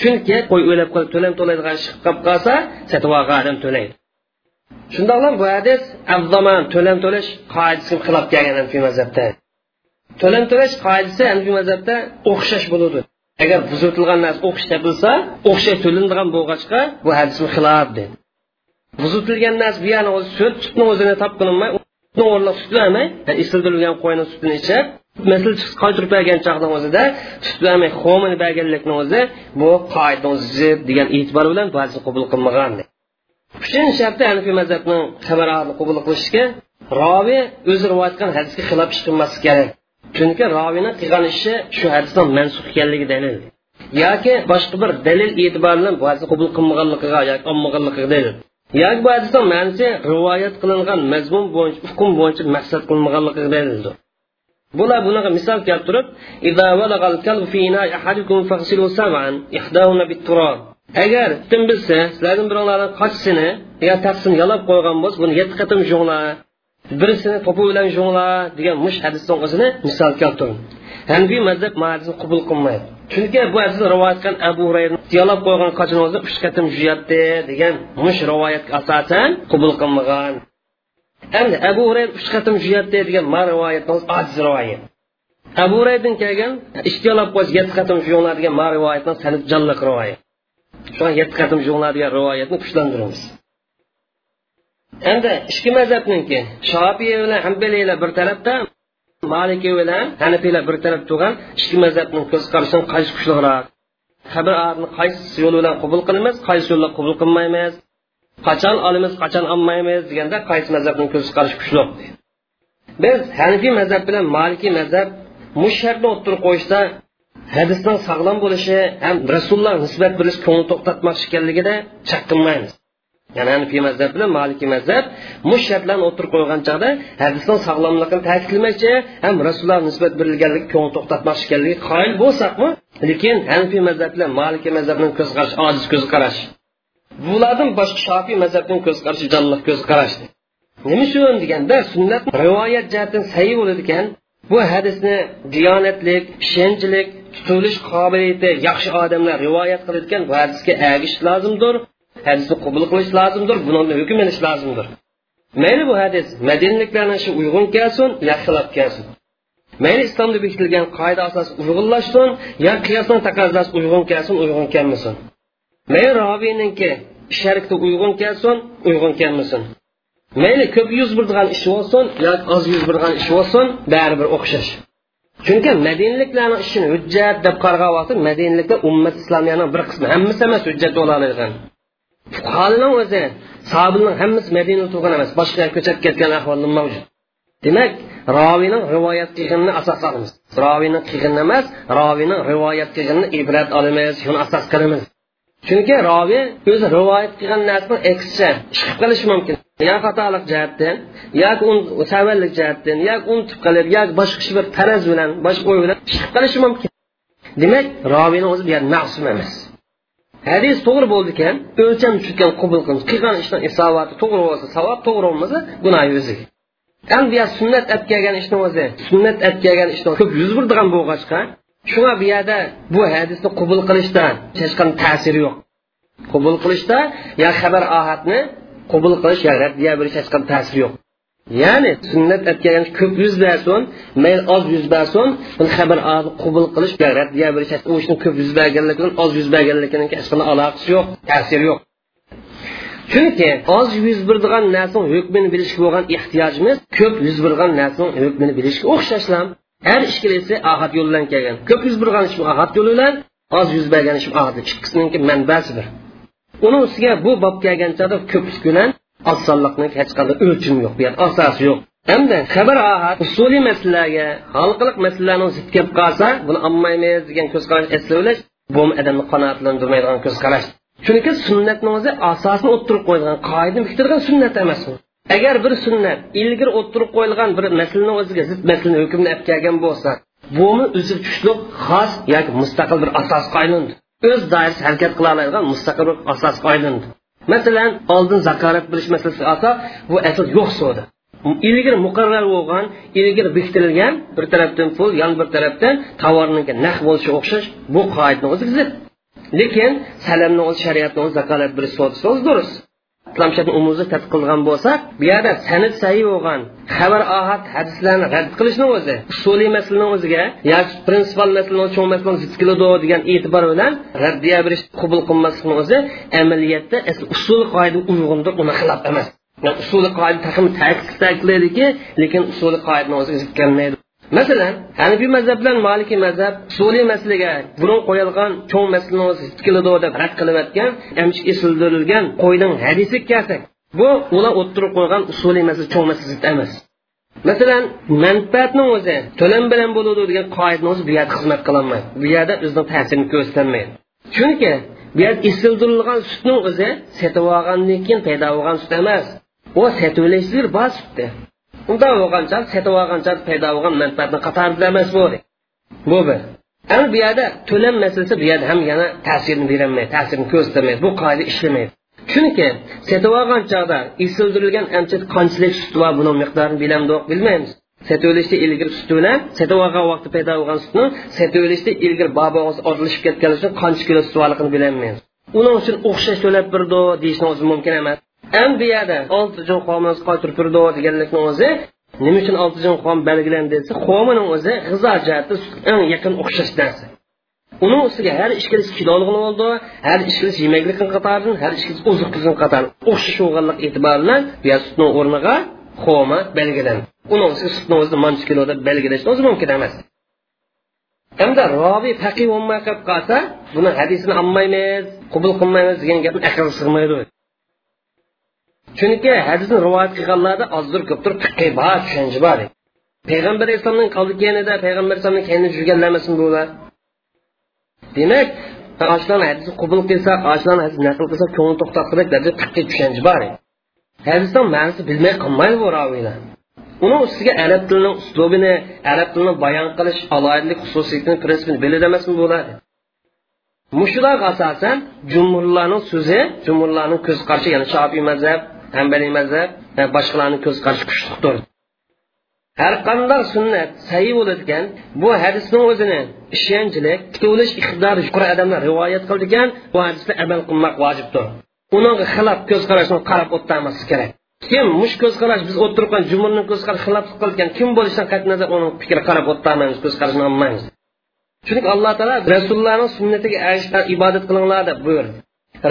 chunki qo'y o'lab qolib to'lam to'laydigan chiqib qolib qolsa sotib olgan odam to'laydi. Shundoq bu hadis avzaman to'lam to'lash qoidasiga xilof kelgan anfiy mazhabda. To'lam to'lash qoidasi anfiy mazhabda o'xshash bo'ladi agar buzutilgan narsa o'xshash topilsa o'xshash to'lanadigan bo'lg'achqa bu hadisni xilof dedi. Buzutilgan narsa bu yani sut sutni o'zini topqilinmay o'rnida sut bermay isildirilgan qo'yni sutini ichib misl qaytirib bergan chog'ni o'zida sut bermay xomini berganlikni o'zi bu qoida zid degan e'tibor bilan bu hadisni qabul qilmagan uchinchi sharti hanifiy mazhabning xabarini qabul qilishga roviy o'zi rivoyat qilgan hadisga xilof ish qilmaslik kerak. Chunki roviyni qiyg'anishi shu hadisdan mansub ekanligi dalil. Yoki boshqa bir dalil e'tibor bilan bu hadisni qabul qilmaganligiga yoki olmaganligiga dalil. Yoki bu hadisning ma'nosi rivoyat qilingan mazmun bo'yicha hukm bo'yicha maqsad qilinmaganligiga dalildir bular bunaqa misol keltirib agar kim bilsa sizlardan birovlarni qochsini yo taqsini yalab qo'ygan bo'lsa buni yetti qatim junglar birisini to'pi bilan junglar degan mush hadisni o'zini misol keltirdi hanbiy mazhab hadisni qabul qilmaydi. Chunki bu hadisni rivoyat qilgan abu yalab qo'ygan qochini o'zi uch qatim degan mush rivoyatga asosan qabul qilmagan. Endi abu hurayra uch qatim degan ma ojiz rivoyat. Abu kelgan yetti qatim degan ma rivoyatni jonliq rivoyat. Shu yetti qatim degan endi ikki mazhabniki shofiy bilan hambalilar bir tarafda maliki bilan hanafiylar bir taraf turgan ikki mazhabning ko'zqarashini qaysi kuchliroq qabr arni qaysi yo'l bilan qabul qilamiz qaysi yo'lda qabul qilmaymiz qachon olamiz qachon olmaymiz deganda qaysi mazhabning ko'z qarashi kuchli biz hanifiy mazhab bilan malikiy mazhab mushartni o'ttirib qo'yishda hadisning sog'lom bo'lishi ham rasululloh nisbat berish ko'ngil to'xtatmoqchi ekanligida chaqqinmaymiz ya'ni hanifiy mazhab bilan malikiy mazhab mush shartlarni o'tirib qo'ygan chog'da hadisning sog'lomligini ta'kidlamoqchi ham rasululloh nisbat berilganligi ko'ngil to'xtatmoqchi ekanligi qoyil bo'lsaqmi lekin hanifiy mazhab bilan malikiy mazhabning ko'zqarashi ojiz ko'z qarash bulardan boshqa shofiy mazhabning ko'zqarashi jonliq ko'z nima shu deganda sunnat rivoyat jihatdan sayi bo'ladi ekan bu hadisni diyonatlik ishonchlik tutilish qobiliyati yaxshi odamlar rivoyat qiladigan bu hadisga agish lozimdir hadisni qabul qilish lozimdir buni hukm ilish lozimdir. Mayli bu hadis madinliklarni shu uyg'un kelsin yo xilof kelsin. Mayli islomda bekitilgan qoida asosi uyg'unlashsin yo qiyosning taqozosi uyg'un kelsin uyg'un kelmasin. Mayli robiyniki sharikda uyg'un kelsin uyg'un kelmasin. Mayli ko'p yuz beradigan ish bo'lsin yoki oz yuz beradigan ish bo'lsin baribir o'xshash. Chunki madinliklarni ishini hujjat deb qaragan vaqtda madinaliklar ummat islomiyani bir qismi hammasi emas hujjat bo'la oladigan fuqaroning o'zi sahobaning hammasi madinada turgan emas boshqa ko'chib ketgan ahvolda mavjud demak roviyning rivoyat qilganini asos qilamiz. Roviyni qilganini emas roviyning rivoyat qilganini ibrat olamiz shuni asos qilamiz. Chunki roviy o'zi rivoyat qilgan narsani aksicha chiqib qolishi mumkin. Yo xatolik jihatdan yoki savallik jihatdan yoki unutib qolib yoki boshqa bir taraz bilan boshqa o'y bilan chiqib qolishi mumkin. Demak roviyni o'zi bu yer ma'sum emas. Hadis to'g'ri bo'ldi ekan o'lcham tushgan qabul qilamiz. Qilgan ishdan isovati to'g'ri bo'lsa savob to'g'ri bo'lmasa gunoh o'zi endi sunnat olib kelgan ishni o'zi sunnat olib kelgan ishni ko'p yuz burdigan bo'lg'achqa shunga bu yerda bu hadisni qabul qilishda hech qanday ta'siri yo'q. Qabul qilishda yo xabar ohatni qabul qilish yo raddiya berish hech qanday ta'siri yo'q. Ya'ni sunnat aytgan ko'p yuz bersin mayli oz yuz bersin buni xabar qabul qilish raddiya berish u ishni ko'p yuz berganligi bilan oz yuz berganligining hech qanday aloqasi yo'q ta'siri yo'q chunki oz yuz berdigan narsani hukmini bilishga bo'lgan ehtiyojimiz ko'p yuz bergan narsani hukmini bilishga o'xshashlam har ishkilisi ahad yo'li bilan kelgan ko'p yuz bergan ish ahad yo'li bilan oz yuz bergan ish ahad ikkisiniki manbasi bir uni ustiga bu bob kelgan chog'da ko'plik bilan osonlikni hech qanday o'lchim yo'q yer asosi yo'q. Hamda xabar ahad usuliy masalalarga xalqiliq masalalarni zid kelib qolsa buni olmaymiz degan ko'z qarash eslash bu odamni qanoatlantirmaydigan ko'z qarash chunki sunnatni o'zi asosini o'ttirib qo'yilgan qoida bitirgan sunnat emas agar bir sunnat ilgari o'ttirib qo'yilgan bir masalani o'ziga zid masalani hukmni olib kelgan bo'lsa bumi o'zi kuchli xos yoki mustaqil bir asosga aylandi o'z doirasi harakat qila oladigan mustaqil bir asosga aylandi masalan oldin zakorat bilish masalasi olsa bu asl yo'q so'di ilgari muqarrar bo'lgan ilgari bekitilgan bir tarafdan pul yon bir tarafdan tovarniki naq bo'lishi o'xshash bu qoidani o'zi zid lekin salamni o'zi shariatni o'zi zakolat bilish so'zi durust. Islom shariatini tadqiq qilgan bo'lsak bu yerda sanat sayi bo'lgan xabar ohat hadislarni rad qilishni o'zi usuliy masalani o'ziga yoki prinsipal masalani cho'ng masalani zid keladi degan e'tibor bilan raddiya berish qabul qilmaslikni o'zi amaliyotda usul qoida uyg'undir uni xilof emas. Usuli qoida ta'kidlaydiki lekin usuli qoidani o'ziga zid kelmaydi. Masalan hanifiy mazhab bilan maliki mazhab usuliy masalaga burun qo'yilgan cho'ng masalani keladi deb rad qilayotgan esildirilgan qo'yning hadisi kelsak bu ular o'ttirib qo'ygan usuliy masala cho'ng masala emas. Masalan manfaatni o'zi to'lam bilan bo'ladi degan qoidani o'zi bu yerda xizmat qilolmaydi bu yerda o'zini ta'sirini ko'rsatmaydi. Chunki bu yerda isildirilgan sutning o'zi setib olgandan keyin paydo bo'lgan sut emas. U setib bor sutda. Unda bo'lgancha setib olgancha paydo bo'lgan manfaatni qatorida emas bu bu bir. Ana bu yerda to'lam masalasi bu yerda ham yana ta'sirini berolmaydi ta'sirini ko'rsatmaydi bu qoida ishlamaydi. Chunki setib olgan chog'da isildirilgan ancha qanchalik sut bor buni miqdorini bilamdiq bo'lgan sutni setilishda uchun qancha kilo sut borligini bilolmaymiz. Uning uchun o'xshash to'lab birdi deyishni o'zi mumkin emas. Ham bu yerda olti jun qomimiz qaytirib turdi deganlikni o'zi nima uchun olti jun qom belgilandi desa qomini o'zi g'izo jihati eng yaqin o'xshash narsa. Uning ustiga har ikkilisi kilolg'in bo'ldi har ikkilisi yemaklikni qatoridan har ikkilisi oziq bilan bu o'rniga xoma belgilandi. Uni ustiga sutni o'zini mancha kilo deb belgilashni o'zi mumkin emas. Hamda robiy faqih bo'lmay qolsa buni hadisini olmaymiz qabul qilmaymiz degan sig'maydi chunki hadisni rivoyat qilganlarda ozdir ko'pdir fiqi bor tushuncha bor payg'ambar alayhissalomning qoldi keynida payg'ambar alayhisalomni keynida yurganlar emasmi bular demak ochlarni hadisni qabul qilsak ochlarni hadis naql qilsak ko'ngil to'xtatqidak darajada fiqiy tushuncha bor hadisni ma'nosi bilmay qolmaydi bu roviylar uni ustiga arab tilining uslubini arab tilini bayon qilish aloyidlik xususiyatini prinsipini biladi emasmi bo'ladi mushularga asosan jumhurlarning so'zi jumhurlarning ko'z qarashi ya'ni shofiy mazhab hambaliy mazhab va boshqalarning ko'z qarashi kuchlidir har qanday sunnat sahiy bo'ladigan bu hadisning o'zini ishonchlik tutilish iqtidori yuqori odamlar rivoyat qildigan bu hadisni amal qilmoq vojibdir. Uning xilof ko'z qarashini qarab o'tmaslik kerak. Kim mush ko'z qarash biz o'tirgan jumurni ko'z qarash xilof qilgan kim bo'lishidan qat'iy nazar uning fikri qarab o'tmaymiz ko'z qarashini olmaymiz. Chunki alloh taolo rasulullohning sunnatiga erishgan ibodat qilinglar deb buyurdi.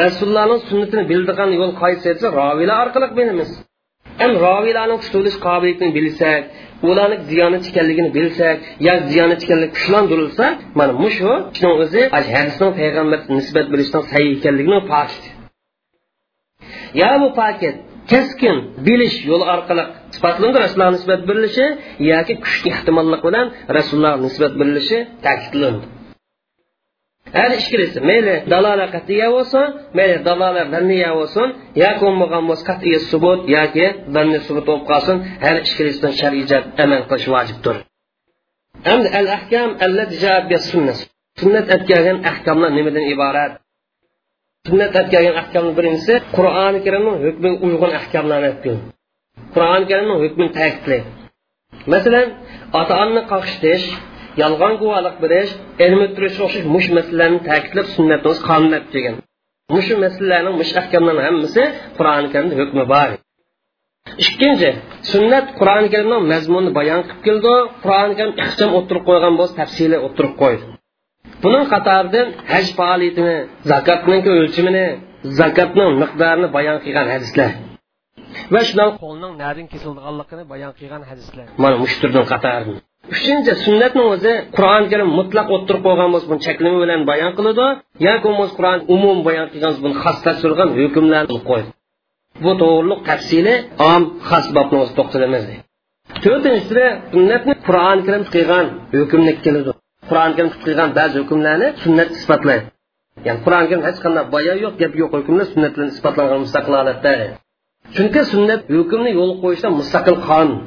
Rasulullohning sunnatini bildigan yo'l qaysi desa roviylar orqali bilamiz. Ham roviylarning tutilish qobiliyatini bilsak ularni diyonat ekanligini bilsak yo diyonat ekanligi kuchlantirilsa mana mushu o'zi hadisning payg'ambarga nisbat bilishdan sahiy ekanligini pokit yo bu paket keskin bilish yo'li orqali sifatlandi rasululloh nisbat berilishi yoki kuchli ehtimollik bilan rasululloh nisbat berilishi ta'kidlandi. Har ikkilisi mayli dalola qatiya bo'lsin mayli dalola vanniya bo'lsin yoki bo'lmagan bo'lsa qatiy subut yoki vanni subut bo'lib qolsin har ikkilisidan shar'iy amal qilish vojibdir. Endi al ahkam allati sunnat sunnat aytgan ahkomlar nimadan iborat? Sunnat aytgan ahkomni birinchisi qur'oni karimning hukmiga uyg'un ahkomlarni aytgan. Qur'oni karimning hukmini ta'kidlaydi masalan ota onani qoqishtish yolg'on guvohlik berish ilmi turishga o'xshash mush masalalarni ta'kidlab sunnatni o'zi qonunlab kelgan. Mushu masalalarning mush ahkomlarni hammasi qur'oni karimda hukmi bor. Ikkinchi sunnat qur'oni karimning mazmunini bayon qilib keldi. Qur'oni karim ixcham o'tirib qo'ygan bo'lsa tafsili o'tirib qo'ydi. Buning qatoridan haj faoliyatini zakotning o'lchimini zakotning miqdorini bayon qilgan hadislar va shundan qo'lning nadin kesilganligini bayon qilgan hadislar. Mana mushturdan qatoridan uchinchi sunnatni o'zi qur'oni karim mutlaq o'ttirib bo'lsa buni cheklama bilan bayon qiladi yoki bo'lmasa qur'on umum bayon qilgan buni xos tasvirgan hukmlarni qo'ydi bu to'g'riliq tafsili om xos bobni o'zi to'xtalamiz to'rtinchisi sunnatni qur'oni karim qilgan hukmni keladi qur'oni karim qilgan ba'zi hukmlarni sunnat isbotlaydi ya'ni qur'oni karim hech qanday boya yo'q gap yo'q hukmlar sunnat bilan isbotlangan mustaqil holatda chunki sunnat hukmni yo'l qo'yishda mustaqil qonun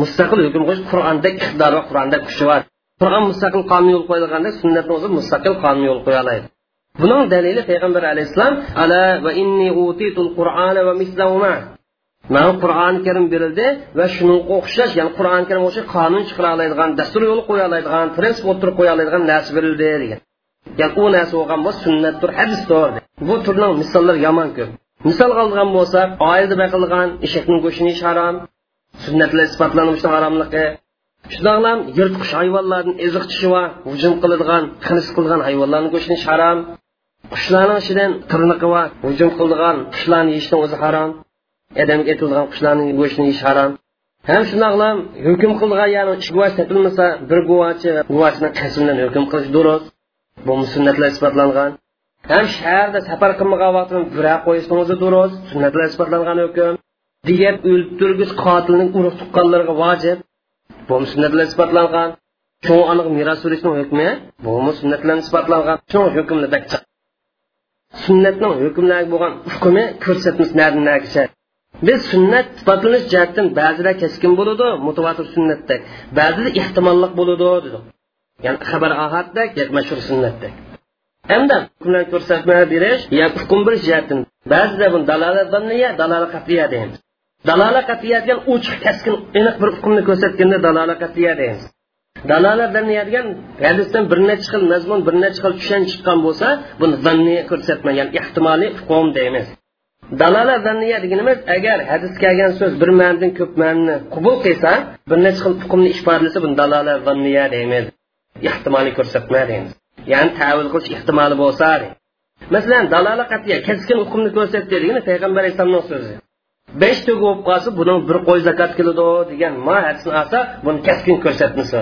mustaqil hukm qo'yish qur'onda iqtidor va qur'onda kuchi bor qur'on mustaqil qonun yo'l qo'yilganda sunnatni o'zi mustaqil qonun yo'l qo'ya oladi buning dalili payg'ambar alayhissalom ala va inni utitul qur'ana va mislahuma mana qur'oni karim berildi va shunga o'xshash ya'ni qur'oni karim o'sha qonun chiqara oladigan dastur yo'l qo'ya oladigan prinsip o'tirib qo'ya oladigan narsa berildi degan ya'ni u narsa bo'lgan bo'lsa sunnatdir hadisdir bu turning misollar yomon ko'p misol olgan bo'lsak oilada baqilgan eshakning go'shtini yeyish harom sunnatlar isbotlanishni haromligi shundoqlam yirtqich hayvonlardan eziq tishi va hujum qiladigan xilis qilgan hayvonlarni go'shtini harom qushlarning ichidan tirniqi va hujum qiladigan qushlarni yeyishni o'zi harom odamga etilgan qushlarning go'shtini yeyish harom ham shundoqlam hukm qilgan ya'ni bir qilish durust. Bu sunnatlar safar qilmagan vaqtda digar o'ltirgich qotilning urug' tuqqanlariga vojib bu sunnatlar isbotlangan cho'ng aniq meros surishning hukmi bu sunnatlar isbotlangan cho'ng hukmni sunnatning hukmlari bo'lgan hukmi ko'rsatmasi narsa biz sunnat isbotlanish jihatdan ba'zida keskin bo'ladi mutavatir sunnatda ba'zida ehtimolliq bo'ladi dedik ya'ni xabar yoki mashhur hamda ko'rsatma berish yo hukm berish jihatdan ba'zida dalolat dalolat qat'iya degan ochiq kaskin aniq bir hukmni ko'rsatganda dalolat qat'iya deymiz. Dalolat zanniya hadisdan bir necha xil mazmun bir necha xil tushan chiqqan bo'lsa buni zanni ko'rsatmagan ehtimoliy hukm deymiz. Dalala zanniya deganimiz agar hadis kelgan so'z bir ma'nidan ko'p ma'nini qabul qilsa bir necha xil hukmni ifodalasa buni dalala zanniya deymiz. Ehtimoliy ko'rsatma deymiz. Ya'ni tavil qilish ehtimoli bo'lsa masalan dalala qatiya keskin hukmni ko'rsatdi degani payg'ambar alayhissalomning so'zi. Besh tugi bo'lib qolsa buning bir qo'y zakot keladi degan ma hadisni olsa buni keskin ko'rsatmasa.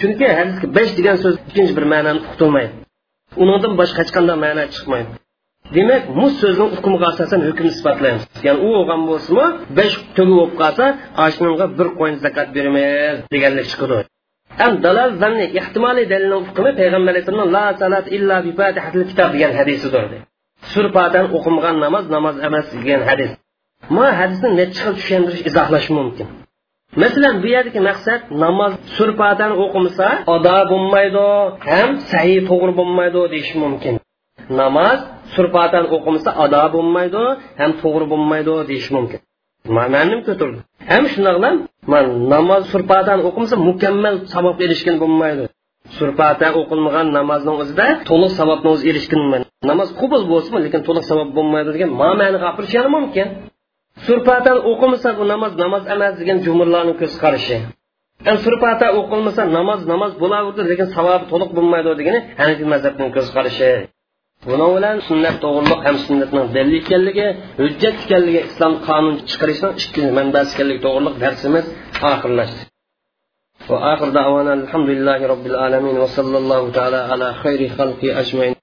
Chunki hadisga besh degan so'z ikkinchi bir ma'noni uqtilmaydi unidan boshqa hech qanday ma'no chiqmaydi. Demak bu so'zni hukmiga asosan hukm isbotlaymiz ya'ni u o'lgan bo'lsinmi besh tugi bo'lib qolsa ashunga bir qo'y zakot beramiz deganlik chiqadi. Ham dalal zanni ehtimoliy dalilning hukmi payg'ambar alayhissalom la salat illa bi fatihatil kitob degan hadisidir. Surpatan o'qilmagan namoz namoz emas degan hadis. Ma hadisni necha xil tushuntirish izohlash mumkin? Masalan bu yerdagi maqsad namoz surpadan o'qimasa ado bo'lmaydi ham sahiy to'g'ri bo'lmaydi deyish mumkin. Namoz surpadan o'qimasa ado bo'lmaydi ham to'g'ri bo'lmaydi deyish mumkin. Ma'nani ko'tardi. Ham shundoqla namoz surpadan o'qimasa mukammal savob erishgan bo'lmaydi. Surpata o'qilmagan namozni o'zida to'liq savobni o'zi erishgan namoz qubul bo'lsinmi lekin to'liq savob bo'lmaydi degan ma'nani gapirishi mumkin. surpatan o'qimasa bu namoz namoz emas degan jumurlarni ko'z qarashi surpata o'qilmasa namoz namoz bo'laverdi lekin savobi to'liq bo'lmaydi degani hanifiy mazhabning ko'z qarashi buning bilan sunnat to'g'riliq ham sunnatning dalil ekanligi hujjat ekanligi islom qonun chiqarishning ikkinchi manbasi ekanligi to'g'riliq darsimiz oxirlashdi وآخر دعوانا الحمد لله رب العالمين وصلى الله تعالى على خير خلق أجمعين